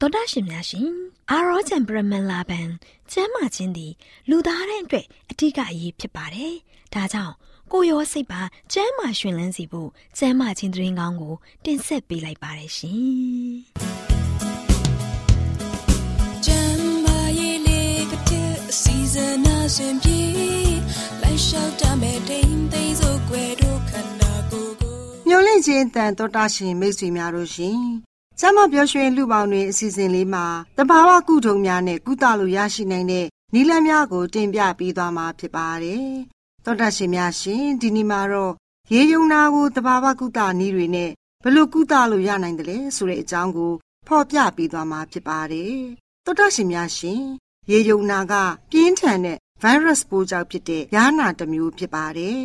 သောတာရှင်များရှင်အာရောချံပရမန်လာဘန်ကျမ်းမာခြင်းသည်လူသားတိုင်းအတွက်အထူးအရေးဖြစ်ပါတယ်။ဒါကြောင့်ကိုရောစိတ်ပါကျမ်းမာရှင်လန်းစီဖို့ကျမ်းမာခြင်းသတင်းကောင်းကို တင်ဆက်ပေးလိုက်ပါတယ်ရှင်။ကျမ်းမာရေးလေးကတဲ့စီဇနာရှင်ပြေလိုက်လျှောက်တမဲ့တိမ်သိမ်းစို့ွယ်တို့ခန္ဓာကိုယ်ကိုမျောလင့်ခြင်းတန်တော်တာရှင်မိတ်ဆွေများတို့ရှင် ကျမပြောရွှင်လူပေါင်းတွင်အစီအစဉ်လေးမှာတဘာဝကုထုံများနဲ့ကုသလိုရရှိနိုင်တဲ့နည်းလမ်းများကို တင်ပြပေးသွားမှာဖြစ်ပါတယ်။သောတာရှင်များရှင်ဒီနေ့မှာတော့ရေယုံနာကိုတဘာဝကုသနည်းတွေနဲ့ဘယ်လိုကုသလို့ရနိုင်တယ်လဲဆိုတဲ့အကြောင်းကိုဖော်ပြပေးသွားမှာဖြစ်ပါတယ်။သောတာရှင်များရှင်ရေယုံနာကပြင်းထန်တဲ့ virus ပိုးကြောင့်ဖြစ်တဲ့ယာနာတစ်မျိုးဖြစ်ပါတယ်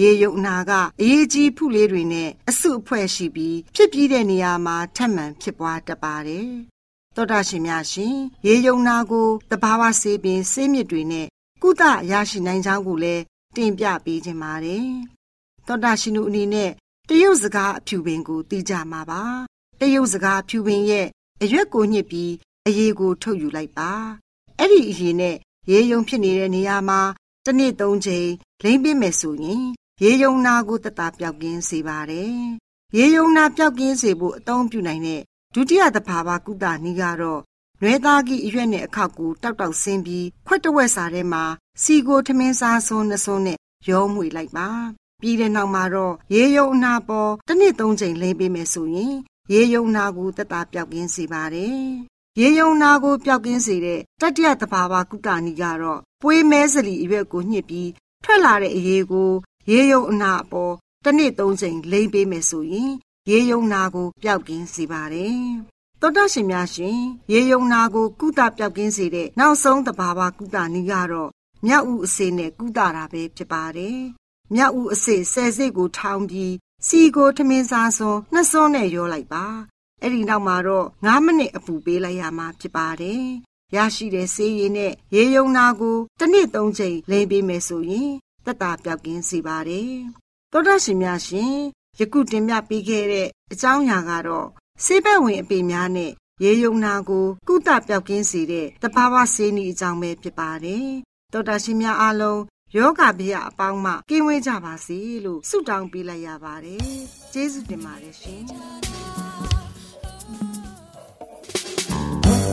ရေယုံနာကအရေးကြီးဖုလေးတွေနဲ့အဆုအဖွဲ့ရှိပြီးဖြစ်ပြီးတဲ့နေရာမှာထပ်မံဖြစ်ပွားတတ်ပါတယ်။သောတာရှင်များရှင်ရေယုံနာကိုတဘာဝဆေးပင်ဆေးမြစ်တွေနဲ့ကုသရရှိနိုင်ကြောင်းကိုလည်းတင်ပြပေးခြင်းပါတယ်။သောတာရှင်တို့အနေနဲ့တရုတ်စကားအဖြူပင်ကိုသိကြမှာပါ။တရုတ်စကားဖြူပင်ရဲ့အရွက်ကိုညှစ်ပြီးအရေးကိုထုတ်ယူလိုက်ပါ။အဲ့ဒီအရေးနဲ့ရေယုံဖြစ်နေတဲ့နေရာမှာတစ်နေ့သုံးချိန်လိမ့်ပေးမယ်ဆိုရင် ရေယုံနာကိုတတပြောက်ကင်းစေပါတယ်။ရေယုံနာပြောက်ကင်းစေဖို့အသုံးပြုနိုင်တဲ့ဒုတိယသဘာဝကုသနည်းကတော့နွဲသားကြီးအရွက်နဲ့အခောက်ကိုတောက်တောက်ဆင်းပြီးခွက်တဝက်စာထဲမှာစီကိုထမင်းစားစွန်းနှစွန်းနဲ့ရောမွေလိုက်ပါ။ပြီးတဲ့နောက်မှာတော့ရေယုံနာပေါ်တစ်နှစ်သုံးချိန်လိမ့်ပေးမယ်ဆိုရင် ရေယုံနာကိုတတပြောက်ကင်းစေပါတယ်။ရေယုံနာကိုပျောက်ကင်းစေတဲ့တတိယသဘာဝကုသနည်းကတော့ပွေးမဲစလီအရွက်ကိုညှစ်ပြီးထွက်လာတဲ့အရေးကို ရေယုံအနာအပေါ်တစ်နေ့သုံးချိန်လိမ့်ပေးမယ်ဆိုရင်ရေယုံနာကိုပျောက်ကင်းစေပါတယ်။သောတရှင်များရှင်ရေယုံနာကိုကုသပျောက်ကင်းစေတဲ့နောက်ဆုံးတဘာဝကုသနည်းကတော့မြောက်ဥအစေနဲ့ကုသတာပဲဖြစ်ပါတယ်။မြောက်ဥအစေဆယ်စိတ်ကိုထောင်းပြီးစီကိုထမင်းစားစွန်းနှစ်စွန်းနဲ့ရောလိုက်ပါ။အဲ့ဒီနောက်မှာတော့9မိနစ်အပူပေးလိုက်ရမှာဖြစ်ပါတယ်။ရရှိတဲ့ဆေးရည်နဲ့ရေယုံနာကိုတစ်နေ့သုံးချိန်လိမ့်ပေးမယ်ဆိုရင် သက်သာပြောက်ကင်းစေပါတယ်။သောတာရှင်များရှင်ယခုတင်ပြပေးခဲ့တဲ့အကြောင်းအရာကတော့ဆေးဘက်ဝင်အပေများနဲ့ရေယုံနာကိုကုသပြောက်ကင်းစေတဲ့တဘာဝဆေးနည်းအကြောင်းပဲဖြစ်ပါတယ်။သောတာရှင်များအားလုံးယောဂဗျာအပေါင်းမှကင်းဝေးကြပါစေလို့ဆုတောင်းပေးလိုက်ရပါတယ်။ကျေးဇူးတင်ပါတယ်ရှင်။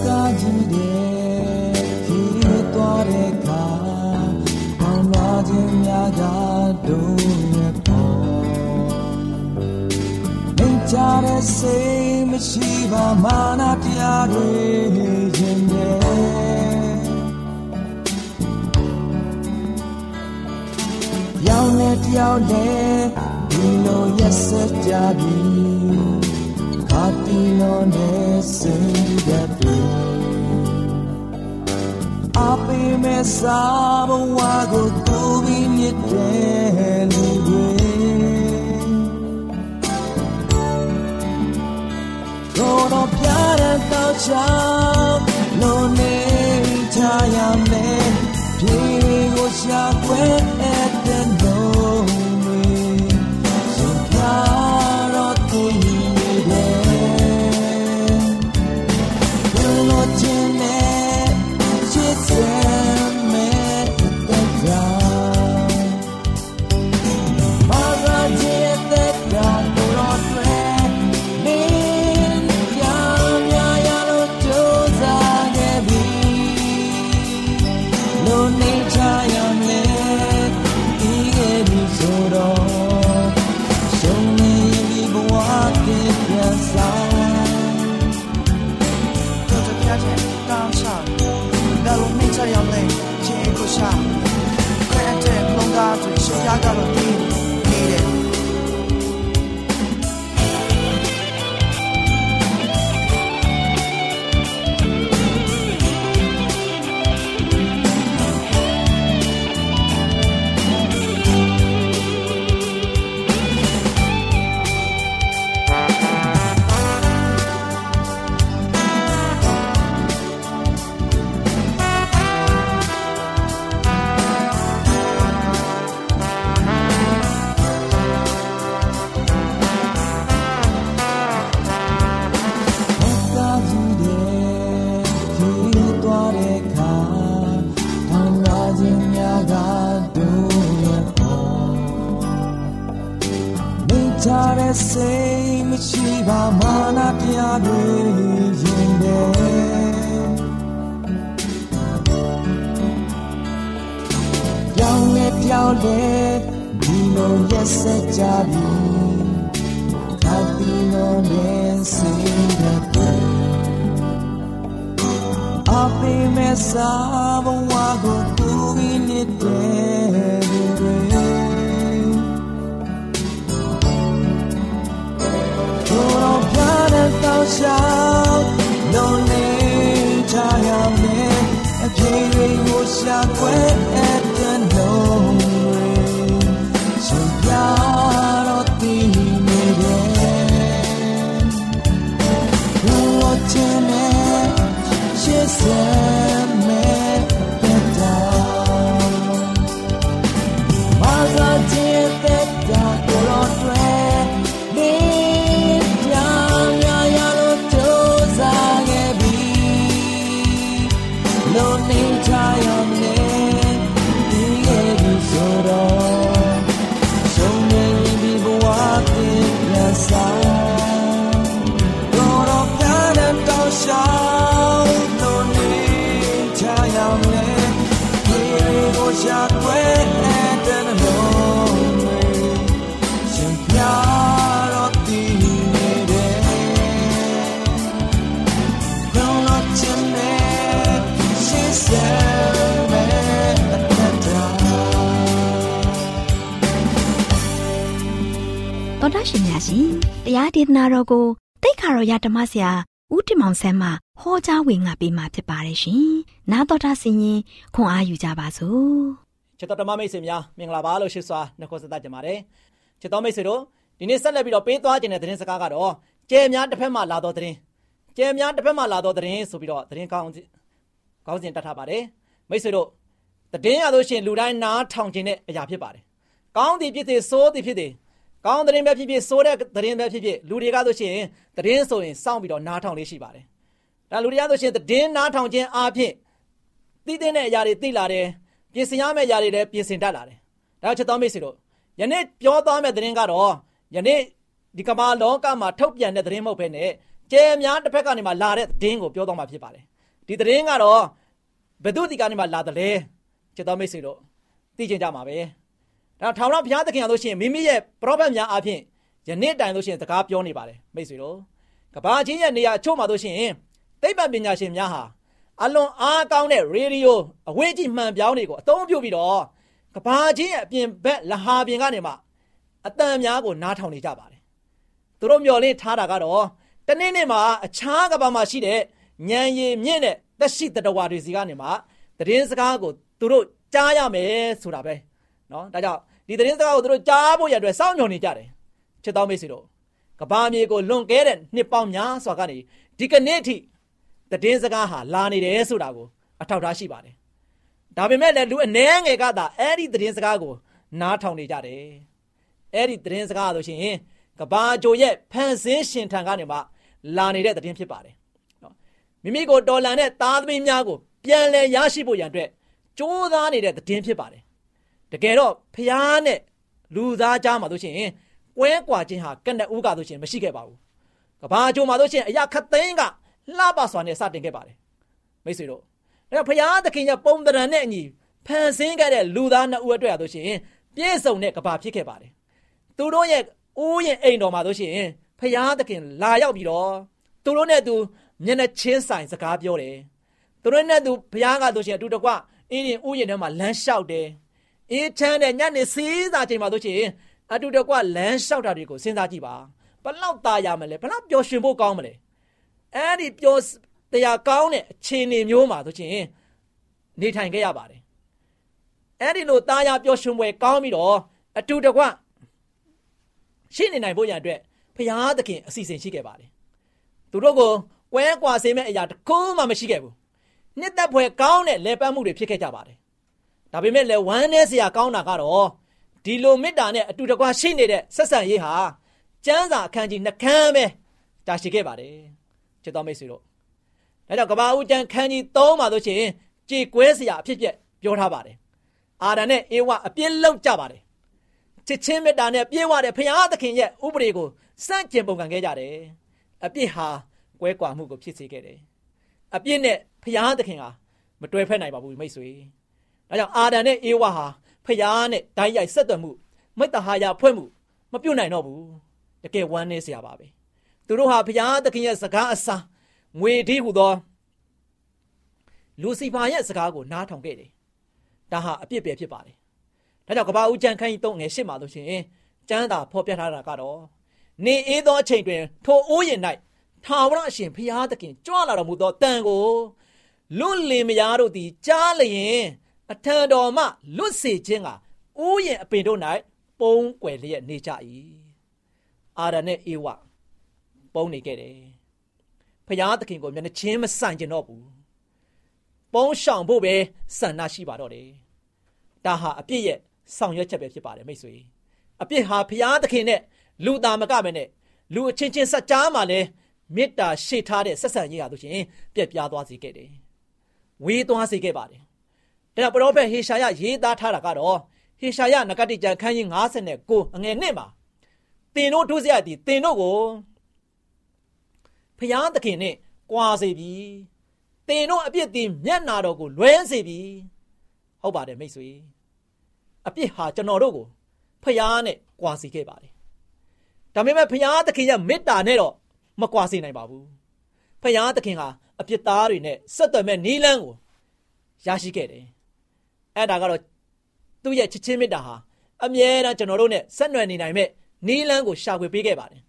ကာကြီးတဲ့ စိတ်မရှိပါမာနတရားတွေခြင်းရဲ့ရောင်နဲ့တယောက်နဲ့ဒီလိုရက်စက်ကြပြီခါတီလိုနဲ့စင်တဲ့ ပြီအပေးမဲ့စာဘဝကိုသူပြီးမြစ်တယ်လူတွေတော့ပြရတော့ချောင်းလုံးနေချရမယ်ပြေကိုရှာွယ် ရှင်များရှင်တရားဒေသနာတော်ကိုတိတ်ခါတော်ရဓမ္မဆရာဦးတင်မောင်ဆန်းမှဟောကြားဝင်ငါပေးมาဖြစ်ပါတယ်ရှင်။နာတော်တာဆင်ရင်ခွန်အားယူကြပါစို့။ချစ်တော်ဓမ္မမိတ်ဆွေများမင်္ဂလာပါလို့ရှိစွာနှုတ်ဆက်ကြပါတယ်။ချစ်တော်မိတ်ဆွေတို့ဒီနေ့ဆက်လက်ပြီးတော့ပေးသွားခြင်းတဲ့သတင်းစကားကတော့ကျဲများတစ်ဖက်မှလာတော့သတင်းကျဲများတစ်ဖက်မှလာတော့သတင်းဆိုပြီးတော့သတင်းကောင်းကောင်းစဉ်တတ်ထားပါတယ်။မိတ်ဆွေတို့သတင်းရလို့ရှိရင်လူတိုင်းနားထောင်ခြင်းတဲ့အရာဖြစ်ပါတယ်။ကောင်းသည်ဖြစ်စေဆိုးသည်ဖြစ်စေ ကောင်းသတင်းပဲဖြစ်ဖြစ်ဆိုးတဲ့သတင်းပဲဖြစ်ဖြစ်လူတွေကဆိုရှင်သတင်းဆိုရင်စောင့်ပြီးတော့နားထောင်လေးရှိပါတယ်။ဒါလူတွေကဆိုရှင်သတင်းနားထောင်ခြင်းအပြင်သိတဲ့အရာတွေသိလာတယ်ပြင်ဆင်ရမယ့်အရာတွေလည်းပြင်ဆင်တတ်လာတယ်။ဒါချက်တော်မိတ်ဆွေတို့ယနေ့ပြောသွားမယ့်သတင်းကတော့ယနေ့ဒီကမ္ဘာလောကမှာထုတ်ပြန်တဲ့သတင်းမဟုတ်ဘဲနဲ့ကျဲများတစ်ဖက်ကနေမှလာတဲ့သတင်းကိုပြောသွားမှာဖြစ်ပါတယ်။ဒီသတင်းကတော့ဘယ်သူဒီကနေမှလာတယ်လဲချက်တော်မိတ်ဆွေတို့သိချင်ကြမှာပဲ။ ဒါထောင်တော်ဘုရားသခင်ရလို့ရှိရင်မိမိရဲ့ပရောဖက်များအဖြစ်ယနေ့တိုင်လို့ရှိရင်စကားပြောနေပါတယ်မိတ်ဆွေတို့ကဘာချင်းရဲ့နေရာအချို့မှာလို့ရှိရင်သိပ္ပံပညာရှင်များဟာအလွန်အားကောင်းတဲ့ရေဒီယိုအဝေးကြီးမှန်ပြောင်းတွေကိုအသုံးပြုပြီးတော့ကဘာချင်းရဲ့အပြင်ဘက်လဟာပြင်ကနေမှအတန်များကိုနားထောင်နေကြပါတယ်သူတို့မျော်လင့်ထားတာကတော့တနေ့နေ့မှာအခြားကဘာမှာရှိတဲ့ဉာဏ်ရည်မြင့်တဲ့သက်ရှိတတဝါတွေစီကနေမှသတင်းစကားကိုသူတို့ကြားရမယ်ဆိုတာပဲ နော်ဒါကြောင့်ဒီသတင်းစကားကိုသူတို့ကြားဖို့ရအတွက်စောင့်မျှော်နေကြတယ်ချစ်တော်မိတ်ဆွေတို့ကဘာမြေကိုလွန်ကဲတဲ့နှစ်ပေါင်းများစွာကနေဒီကနေ့အထိသတင်းစကားဟာလာနေတယ်ဆိုတာကိုအထောက်ထားရှိပါတယ်ဒါပေမဲ့လည်းလူအနှဲငယ်ကသာအဲ့ဒီသတင်းစကားကိုနားထောင်နေကြတယ်အဲ့ဒီသတင်းစကားဆိုရှင်ကဘာဂျိုရဲ့ဖန်ဆင်းရှင်ထံကနေမှလာနေတဲ့သတင်းဖြစ်ပါတယ်နော်မိမိကိုတော်လန်တဲ့သားသမီးများကိုပြန်လည်ရရှိဖို့ရန်အတွက်ကြိုးစားနေတဲ့သတင်းဖြစ်ပါတယ် တကယ်တော့ဖျားနဲ့လူသားကြားမှာဆိုရှင်ကွဲကွာခြင်းဟာကနဦးကဆိုရှင်မရှိခဲ့ပါဘူးကဘာဂျိုမှာဆိုရှင်အရာခသိန်းကလှပစွာနဲ့စတင်ခဲ့ပါတယ်မိတ်ဆွေတို့အဲ့တော့ဖျားသခင်ရဲ့ပုံသဏ္ဍာန်နဲ့အညီဖန်ဆင်းခဲ့တဲ့လူသားနှစ်ဦးအတွက်ဆိုရှင်ပြည့်စုံတဲ့ကဘာဖြစ်ခဲ့ပါတယ်သူတို့ရဲ့ဦးရင်အိမ်တော်မှာဆိုရှင်ဖျားသခင်လာရောက်ပြီးတော့သူတို့နဲ့သူမျက်နှာချင်းဆိုင်စကားပြောတယ်သူတို့နဲ့သူဘုရားကဆိုရှင်အတူတကွအင်းရင်ဥယျာဉ်ထဲမှာလမ်းလျှောက်တယ် အေးချမ်းတဲ့ညနေစီးစာချိန်မှာဆိုရှင်အတူတကွလမ်းလျှောက်တာတွေကိုစဉ်းစားကြည့်ပါဘလောက်ตายရမလဲဘလောက်ပျော်ရွှင်ဖို့ကောင်းမလဲအဲ့ဒီပျော်တရားကောင်းတဲ့အခြေအနေမျိုးမှာဆိုရှင်နေထိုင်ခဲ့ရပါတယ်အဲ့ဒီလိုตายရပျော်ရွှင်ပွဲကောင်းပြီးတော့အတူတကွရှိနေနိုင်ဖို့ရန်အတွက်ဘုရားသခင်အစီအစဉ်ရှိခဲ့ပါတယ်သူတို့ကိုကွဲကွာစေမဲ့အရာတစ်ခုမှမရှိခဲ့ဘူးနှစ်သက်ဖွယ်ကောင်းတဲ့လေပတ်မှုတွေဖြစ်ခဲ့ကြပါတယ် ဒါပေမဲ့လည်းဝမ်းနည်းစရာကောင်းတာကတော့ဒီလိုမေတ္တာနဲ့အတူတကွရှိနေတဲ့ဆက်ဆံရေးဟာကျမ်းစာအခန်းကြီးနှခမ်းပဲတာရှိခဲ့ပါတယ်ချစ်တော်မိတ်ဆွေတို့ဒါကြောင့်ကဘာဦးကျမ်းခန်းကြီး3မှာဆိုရှင်ကြေကွဲစရာအဖြစ်ပြက်ပြောထားပါတယ်အာဒံနဲ့အေဝအပြစ်လောက်ကြပါတယ်ချစ်ချင်းမေတ္တာနဲ့ပြေဝတဲ့ဖခင်သခင်ရဲ့ဥပဒေကိုစန့်ကျင်ပုံကံခဲ့ကြတယ်အပြစ်ဟာကွဲကွာမှုကိုဖြစ်စေခဲ့တယ်အပြစ်နဲ့ဖခင်သခင်ဟာမတွဲဖက်နိုင်ပါဘူးမိတ်ဆွေ ဒါကြောင့်အာဒံနဲ့အေဝဟာဖခင်နဲ့ဓာတ်ရိုက်ဆက်သွယ်မှုမိတ္တဟာယဖွဲ့မှုမပြုတ်နိုင်တော့ဘူးတကယ်ဝမ်းနည်းစရာပါပဲသူတို့ဟာဖခင်သခင်ရဲ့စကားအစာငွေဒီဟုသောလူစီဖာရဲ့စကားကိုနားထောင်ခဲ့တယ်ဒါဟာအပြစ်ပဲဖြစ်ပါတယ်ဒါကြောင့်ကဘာဦးကျန်ခန်းကြီး3ငယ်8မှာလို့ရှိရင်ကျမ်းသာဖော်ပြထားတာကတော့နေအေးသောအချိန်တွင်ထိုအိုးရင်၌ထာဝရအရှင်ဖျားသခင်ကြွလာတော်မူသောတန်ကိုလွတ်လင်မယားတို့သည်ကြားလျင် အထံတော်မှလွတ်စေခြင်းကဥယျင်အပင်တို့၌ပုံကွယ်လျက်နေကြ၏အာရနဲ့အေဝပုံနေခဲ့တယ်ဖျားသခင်ကိုမျက်နှချင်းမဆိုင်ကျင်တော့ဘူးပုံရှောင်ဖို့ပဲဆန္ဒရှိပါတော့တယ်ဒါဟာအပြစ်ရဲ့ဆောင်ရွက်ချက်ပဲဖြစ်ပါတယ်မိတ်ဆွေအပြစ်ဟာဖျားသခင်နဲ့လူသားမကပဲနဲ့လူအချင်းချင်းစัจ जा မှာလဲမေတ္တာရှေ့ထားတဲ့ဆက်ဆံရေးဟာဆိုရှင်ပြက်ပြားသွားစေခဲ့တယ်ဝေးသွားစေခဲ့ပါတယ် ဒါကြောင့်ပရောဖက်ဟေရှာယရေးသားထားတာကတော့ဟေရှာယနဂတိကျမ်းခန်းကြီး59အငယ်1မှာတင်တို့တို့စရသည်တင်တို့ကိုဖျားသခင်နဲ့ကြွာစေပြီတင်တို့အပြစ်တင်မျက်နာတော်ကိုလွဲစေပြီဟုတ်ပါတယ်မိတ်ဆွေအပြစ်ဟာကျွန်တော်တို့ကိုဖျားနဲ့ကြွာစေခဲ့ပါတယ်ဒါပေမဲ့ဖျားသခင်ရဲ့မေတ္တာနဲ့တော့မကွာစေနိုင်ပါဘူးဖျားသခင်ဟာအပြစ်သားတွေနဲ့ဆက်သွယ်မဲ့နီးလန်းကိုရရှိခဲ့တယ် အဲ့ဒါကတော့သူ့ရဲ့ချစ်ချင်းမေတ္တာဟာအမြဲတမ်းကျွန်တော်တို့နဲ့ဆက်နွယ်နေနိုင်မဲ့နီးလန်းကိုရှာဖွေပေးခဲ့ပါတယ်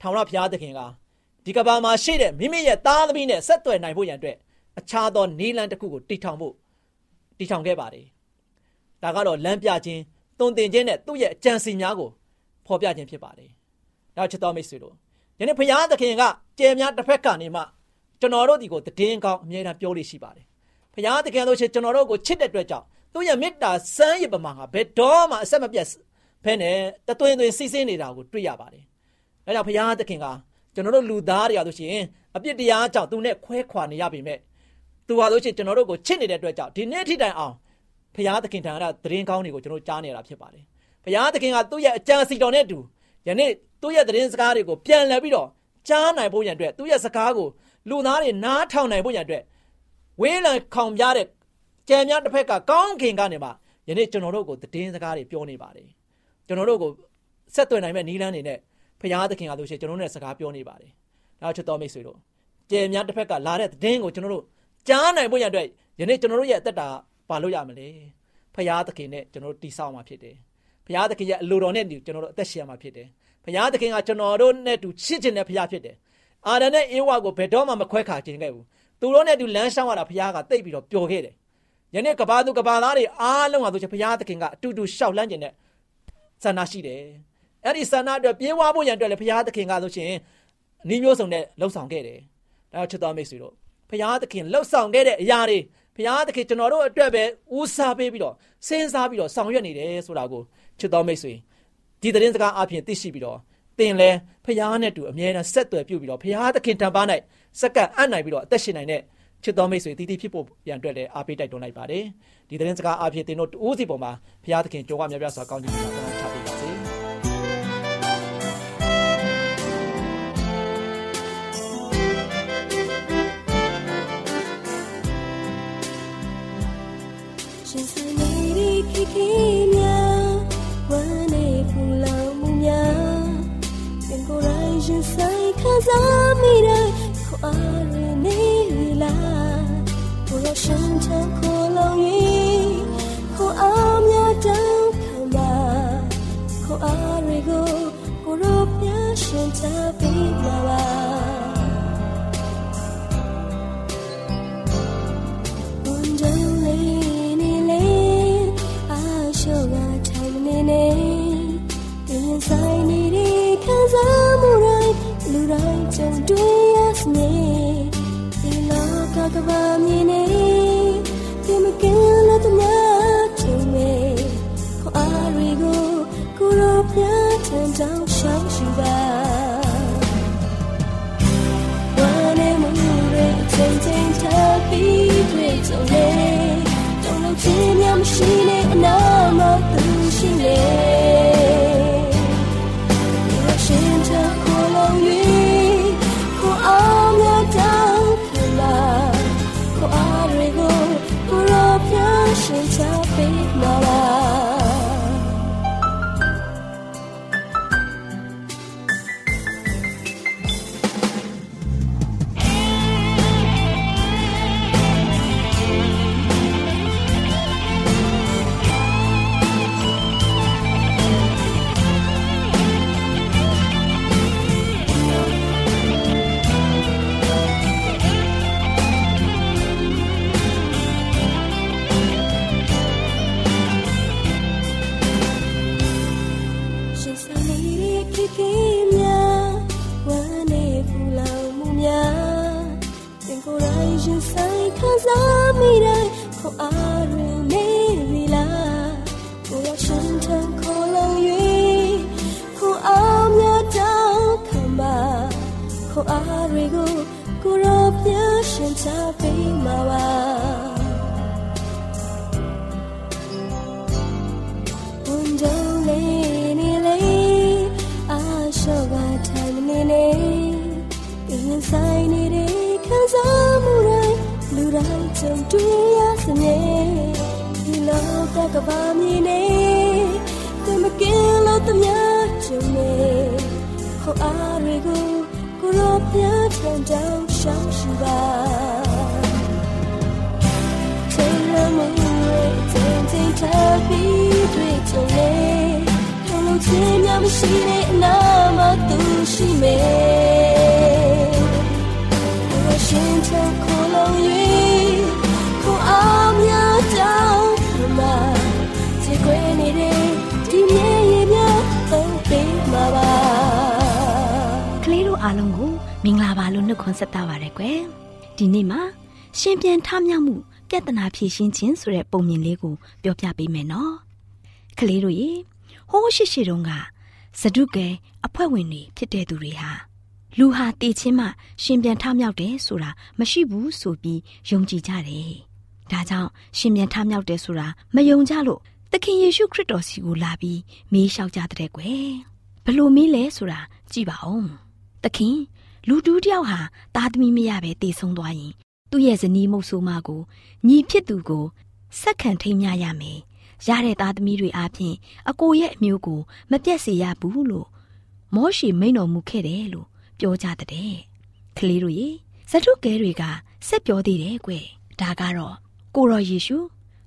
ထောင်ရဘုရားသခင်ကဒီကဘာမှာရှိတဲ့မိမိရဲ့သားသမီးနဲ့ဆက်သွယ်နိုင်ဖို့ရန်အတွက်အခြားသောနီးလန်းတစ်ခုကိုတည်ထောင်ဖို့တည်ထောင်ခဲ့ပါတယ်ဒါကတော့လမ်းပြခြင်းတုံတင်ခြင်းနဲ့သူ့ရဲ့အကြံစီများကိုဖော်ပြခြင်းဖြစ်ပါတယ်နောက်ချစ်တော်မိတ်ဆွေတို့ယနေ့ဘုရားသခင်ကကြယ်များတစ်ဖက်ကနေမှကျွန်တော်တို့ဒီကိုတည်င်းကောင်းအမြဲတမ်းပြောလို့ရှိပါတယ် ဘုရားသခင်တို့ရှင်ကျွန်တော်တို့ကိုချစ်တဲ့အတွက်ကြောင့်သူ့ရဲ့မေတ္တာစမ်းရပမာကဘယ်တော့မှအဆက်မပြတ်ဖဲနဲ့တသွင်းသွင်းစီးဆင်းနေတာကိုတွေ့ရပါတယ်ဒါကြောင့်ဘုရားသခင်ကကျွန်တော်တို့လူသားတွေရလို့ရှိရင်အပြစ်တရားကြောင့်သူနဲ့ခွဲခွာနေရပေမဲ့သူဟာလို့ရှိရင်ကျွန်တော်တို့ကိုချစ်နေတဲ့အတွက်ကြောင့်ဒီနေ့ထိတိုင်အောင်ဘုရားသခင်ထံကသတင်းကောင်းတွေကိုကျွန်တော်ကြားနေတာဖြစ်ပါတယ်ဘုရားသခင်ကသူ့ရဲ့အကြံစီတော်နဲ့အတူယနေ့သူ့ရဲ့သတင်းစကားတွေကိုပြန်လှန်ပြီးတော့ကြားနိုင်ဖို့ရန်အတွက်သူ့ရဲ့စကားကိုလူသားတွေနားထောင်နိုင်ဖို့ရန်အတွက် ဝေးလံခေါင်ပြတဲ့ကြံများတစ်ဖက်ကကောင်းခင်ကနေမှယနေ့ကျွန်တော်တို့ကိုသတင်းစကားတွေပြောနေပါတယ်ကျွန်တော်တို့ကိုဆက်သွယ်နိုင်မဲ့နီးလန်းနေနဲ့ဖရာသခင်ကလို့ရှိရင်ကျွန်တော်တို့နဲ့စကားပြောနေပါတယ်နောက်ချစ်တော်မိတ်ဆွေတို့ကြံများတစ်ဖက်ကလာတဲ့သတင်းကိုကျွန်တော်တို့ကြားနိုင်ဖို့ရန်အတွက်ယနေ့ကျွန်တော်တို့ရဲ့အသက်တာဘာလို့ရမလဲဖရာသခင်နဲ့ကျွန်တော်တို့တိဆောက်မှာဖြစ်တယ်ဘုရားသခင်ရဲ့အလိုတော်နဲ့တူကျွန်တော်တို့အသက်ရှင်ရမှာဖြစ်တယ်။ဘုရားသခင်ကကျွန်တော်တို့နဲ့တူချစ်ခြင်းနဲ့ဘုရားဖြစ်တယ်။အာဒံနဲ့အေဝါကိုဘယ်တော့မှမခွဲခါခြင်းခဲ့ဘူး။ သူတို့နဲ့တူလမ်းရှောင်းရတာဘုရားကတိတ်ပြီးတော့ပျော်ခဲ့တယ်ယနေ့ကဘာသူကဘာသားတွေအားလုံးဟာဆိုချင်ဘုရားသခင်ကအတူတူရှောက်လန်းခြင်းနဲ့ဆန္ဒရှိတယ်အဲ့ဒီဆန္ဒအတွက်ပြေးဝဖို့ရန်အတွက်လည်းဘုရားသခင်ကဆိုရှင်နှီးမျိုးစုံနဲ့လှုပ်ဆောင်ခဲ့တယ်ဒါချစ်တော်မိတ်ဆွေတို့ဘုရားသခင်လှုပ်ဆောင်ခဲ့တဲ့အရာတွေဘုရားသခင်ကျွန်တော်တို့အတွက်ပဲဦးစားပေးပြီးတော့စဉ်းစားပြီးတော့ဆောင်ရွက်နေတယ်ဆိုတာကိုချစ်တော်မိတ်ဆွေဒီသတင်းစကားအပြင်သိရှိပြီးတော့သင်လဲဖရားနဲ့တူအမြဲတမ်းဆက်သွယ်ပြုပြီးတော့ဖရားသခင်တံပါး၌ စက္ကန့်အံ့နိုင်ပြီးတော့အသက်ရှင်နိုင်တဲ့ချစ်တော်မိတ်ဆွေတည်တည်ဖြစ်ဖို့ရန်အတွက်လည်းအားပေးတိုက်တွန်းလိုက်ပါတယ်ဒီသတင်းစကားအပြင်သင်တို့တူးစီပေါ်မှာဖရားသခင်ကြောကမြတ်ပြစွာကောင်းချီးပေးပါချပေးပါစေရှင်စနေရီခိခိမြဝမ်းနေဖူလောင်မှုများသင်ကိုယ်တိုင်ရှင်ဆိုင်ခံစားမိတဲ့ ခေါ်အားရနေလာဘုရားရှင်ချမ်းခေါ်လောင်၍ခေါ်အားများတောင်းခံပါခေါ်အားရကိုကိုရောပြရှင်ချပေးပါပါဆိုင်နေတဲ့ခံစား ကကဘာမြင်နေဒီမကင်းလို့တများချင်နေခေါ်အားရီကိုကိုရောပြထန်တောင်းရှောင်းရှိပါဝမ်းနေမှုတွေချိန်ချိန်ထပ်ပြီးတွေ့ကြုံနေတုံ့လို့ချင်းများမရှိနေအနာမသူရှိနေ လူတိုင်းကြုံတွေ့ရစနေဒီလောကကဘာမြင်နေတမကင်းလို့တမကြုံနေခေါ်အားတွေကိုကိုရောပြထန်တောင်းရှောင်းရှိပါချိန်လမ်းမှုတွေချိန်ချိန်ထပ်ပြီးတွေ့ကြုံလေထုံလုံးချင်းများမရှိတဲ့အနာမသူရှိမေကိုယ်ရှင်ချခေါ်လုံး၍ကို မင်္ဂလာပါလို့နှုတ်ခွန်းဆက်တာပါရယ်ကွယ်ဒီနေ့မှာရှင်ပြန်ထမြောက်မှုပြဿနာဖြေရှင်းခြင်းဆိုတဲ့ပုံမြင်လေးကိုပြောပြပေးမယ်နော်ကလေးတို့ရေဟိုးရှိရှိတုန်းကဇဒုကဲအဖွဲ့ဝင်တွေဖြစ်တဲ့သူတွေဟာလူဟာတည်ချင်းမှရှင်ပြန်ထမြောက်တယ်ဆိုတာမရှိဘူးဆိုပြီးယုံကြည်ကြတယ်ဒါကြောင့်ရှင်ပြန်ထမြောက်တယ်ဆိုတာမယုံကြလို့သခင်ယေရှုခရစ်တော်စီကိုလာပြီးမေးလျှောက်ကြတဲ့ကွယ်ဘလို့မေးလဲဆိုတာကြည့်ပါဦးသခင် လူတူးတယောက်ဟာသားသမီးမရပဲတည်ဆုံးသွားရင်သူ့ရဲ့ဇနီးမုတ်ဆိုးမကိုညီဖြစ်သူကိုစက္ခံထိမ်းမြရမယ်။ရတဲ့သားသမီးတွေအားဖြင့်အကိုရဲ့အမျိုးကိုမပြတ်စေရဘူးလို့မောရှိမိန်တော်မူခဲ့တယ်လို့ပြောကြတဲ့။ကလေးတို့ရေဇတုကဲတွေကဆက်ပြောသေးတယ်ကွ။ဒါကတော့ကိုရောယေရှု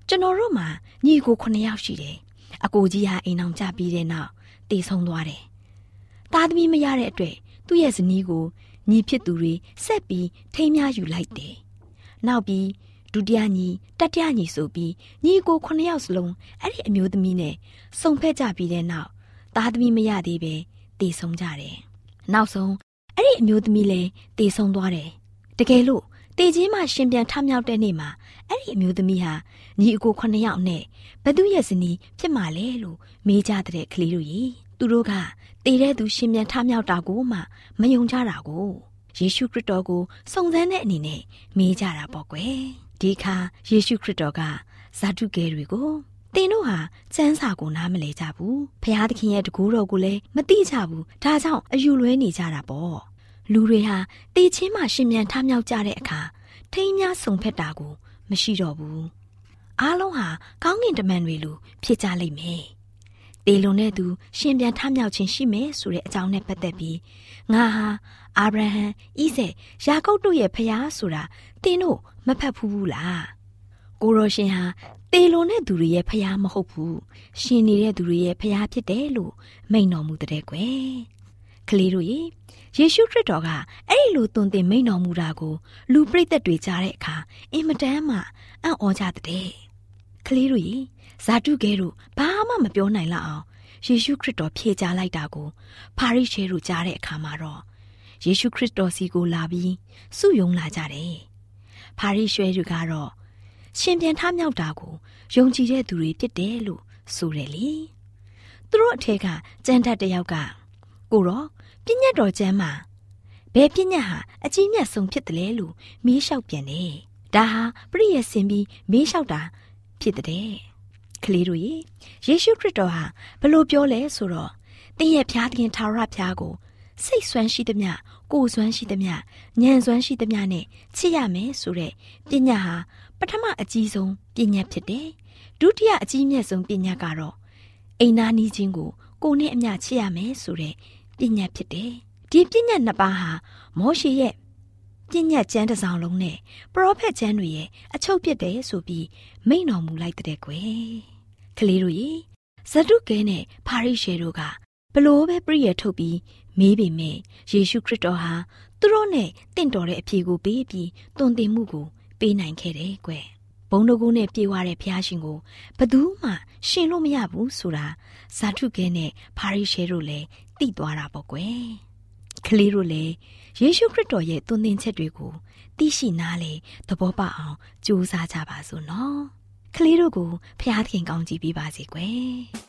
ကျွန်တော်တို့မှာညီကို9ယောက်ရှိတယ်။အကိုကြီးဟာအိမ်အောင်ကြပြီးတဲ့နောက်တည်ဆုံးသွားတယ်။သားသမီးမရတဲ့အတွက်သူ့ရဲ့ဇနီးကို ညီဖြစ်သူတွေဆက်ပြီးထိမ်းမြယူလိုက်တယ်။နောက်ပြီးဒုတိယညီတတိယညီဆိုပြီးညီကိုခုနှစ်ယောက်စလုံးအဲ့ဒီအမျိုးသမီးနဲ့စုံဖက်ကြပြီးတဲ့နောက်သားသမီးမရသေးပဲတည်ဆုံးကြတယ်။နောက်ဆုံးအဲ့ဒီအမျိုးသမီးလည်းတည်ဆုံးသွားတယ်။တကယ်လို့တည်ချင်းမှရှင်ပြန်ထမြောက်တဲ့နေ့မှာအဲ့ဒီအမျိုးသမီးဟာညီအကိုခုနှစ်ယောက်နဲ့ဘသူရဲ့ဇနီးဖြစ်မှလဲလို့မေးကြတဲ့ကလေးတို့ကြီး သူတို့ကတည်တဲ့သူရှင်ပြန်ထမြောက်တာကိုမှမယုံကြတာကိုယေရှုခရစ်တော်ကိုစုံစမ်းတဲ့အနေနဲ့မေးကြတာပေါ့ကွယ်ဒီအခါယေရှုခရစ်တော်ကဇာတုကဲတွေကိုသင်တို့ဟာစမ်းစာကိုနားမလဲကြဘူးဖျားသခင်ရဲ့တကူတော်ကိုလည်းမသိကြဘူးဒါကြောင့်အယူလွဲနေကြတာပေါ့လူတွေဟာတေချင်းမှရှင်မြန်ထမြောက်ကြတဲ့အခါထိမ်းများစုံဖက်တာကိုမရှိတော့ဘူးအားလုံးဟာကောင်းကင်တမန်တွေလိုဖြစ်ကြလိမ့်မယ် တေလွန်တဲ့သူရှင်ပြန်ထမြောက်ခြင်းရှိမယ်ဆိုတဲ့အကြောင်းနဲ့ပတ်သက်ပြီးငါဟာအာဗြဟံဣဇက်ယာကုပ်တို့ရဲ့ဖျားဆိုတာသင်တို့မဖတ်ဘူးဘူးလားကိုရောရှင်ဟာတေလွန်တဲ့သူတွေရဲ့ဖျားမဟုတ်ဘူးရှင်နေတဲ့သူတွေရဲ့ဖျားဖြစ်တယ်လို့မိန့်တော်မူတဲ့ကွယ်ကလေးတို့ရေယေရှုခရစ်တော်ကအဲ့ဒီလိုသွန်သင်မိန့်တော်မူတာကိုလူပရိသတ်တွေကြားတဲ့အခါအင်မတန်မှအံ့ဩကြတဲ့ကလေးတို့ရေ ဇာတုကဲတို့ဘာမှမပြောနိုင်လောက်အောင်ယေရှုခရစ်တော်ဖြေကြားလိုက်တာကိုဖာရိရှဲတို့ကြားတဲ့အခါမှာတော့ယေရှုခရစ်တော်စီကိုလာပြီးစုယုံလာကြတယ်။ဖာရိရှဲတို့ကတော့ရှင်ပြန်ထမြောက်တာကိုယုံကြည်တဲ့သူတွေဖြစ်တယ်လို့ဆိုတယ်လေ။သူတို့အထက်ကကြမ်းတတ်တယောက်ကကိုတော့ပြည့်ညတ်တော်ကျမ်းမှာဘယ်ပြည့်ညတ်ဟာအကြီးမြတ်ဆုံးဖြစ်တယ်လဲလို့မေးလျှောက်ပြန်တယ်။ဒါဟာပရိယေစင်ပြီးမေးလျှောက်တာဖြစ်တဲ့ ကလေးတို့ရေယေရှုခရစ်တော်ဟာဘလို့ပြောလဲဆိုတော့တင်းရဲ့ဖျားသခင်ထာဝရဖျားကိုစိတ်ဆွမ်းရှိသမျှကိုယ်ဆွမ်းရှိသမျှဉာဏ်ဆွမ်းရှိသမျှနဲ့ချစ်ရမယ်ဆိုတဲ့ပညာဟာပထမအကြီးဆုံးပညာဖြစ်တယ်ဒုတိယအကြီးမြတ်ဆုံးပညာကတော့အိမ်နာနီးချင်းကိုကိုနဲ့အမျှချစ်ရမယ်ဆိုတဲ့ပညာဖြစ်တယ်ဒီပညာနှစ်ပါးဟာမောရှိရဲ့ပညာကျမ်းတစ်စောင်လုံးနဲ့ပရောဖက်ကျမ်းတွေရဲ့အချုပ်ပြစ်တယ်ဆိုပြီးမိန့်တော်မူလိုက်တဲ့ကွယ် ကလေးတို့ရေဇဒုကဲနဲ့ဖာရိရှဲတို့ကဘလို့ပဲပြည့်ရထုတ်ပြီးမေးပေမဲ့ယေရှုခရစ်တော်ဟာသူတို့နဲ့တင့်တော်တဲ့အဖြေကိုပေးပြီးတုံတင်မှုကိုပေးနိုင်ခဲ့တယ်ကွယ်ဘုံတကူနဲ့ပြေဝတဲ့ဖျားရှင်ကိုဘသူမှရှင်လို့မရဘူးဆိုတာဇာထုကဲနဲ့ဖာရိရှဲတို့လည်းသိသွားတာပေါ့ကွယ်ကလေးတို့လည်းယေရှုခရစ်တော်ရဲ့သွန်သင်ချက်တွေကိုသိရှိနားလေသဘောပေါက်အောင်ကြိုးစားကြပါစို့နော် ကလေးတို့ကိုဖျားခင်ကောင်းကြည့်ပေးပါစေကွယ်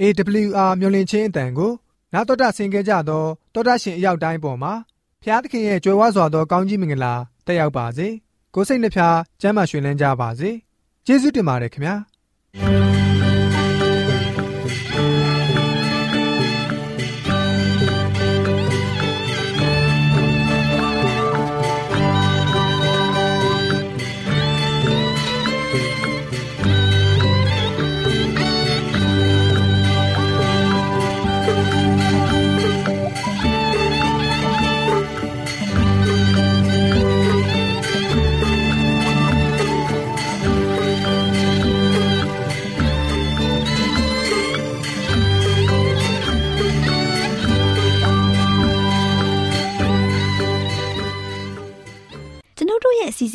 AWR မျော်လင့်ခြင်းအတန်ကိုနာတော်တာဆင်ခဲ့ကြသောတောတာရှင်အရောက်တိုင်းပေါ်မှာဖျားသခင်ရဲ့ကြွယ်ဝစွာသောကောင်းကြီးမင်္ဂလာတက်ရောက်ပါစေကိုစိတ်နှဖျားစမ်းမွှင်လန်းကြပါစေကျေးဇူးတင်ပါတယ်ခင်ဗျာ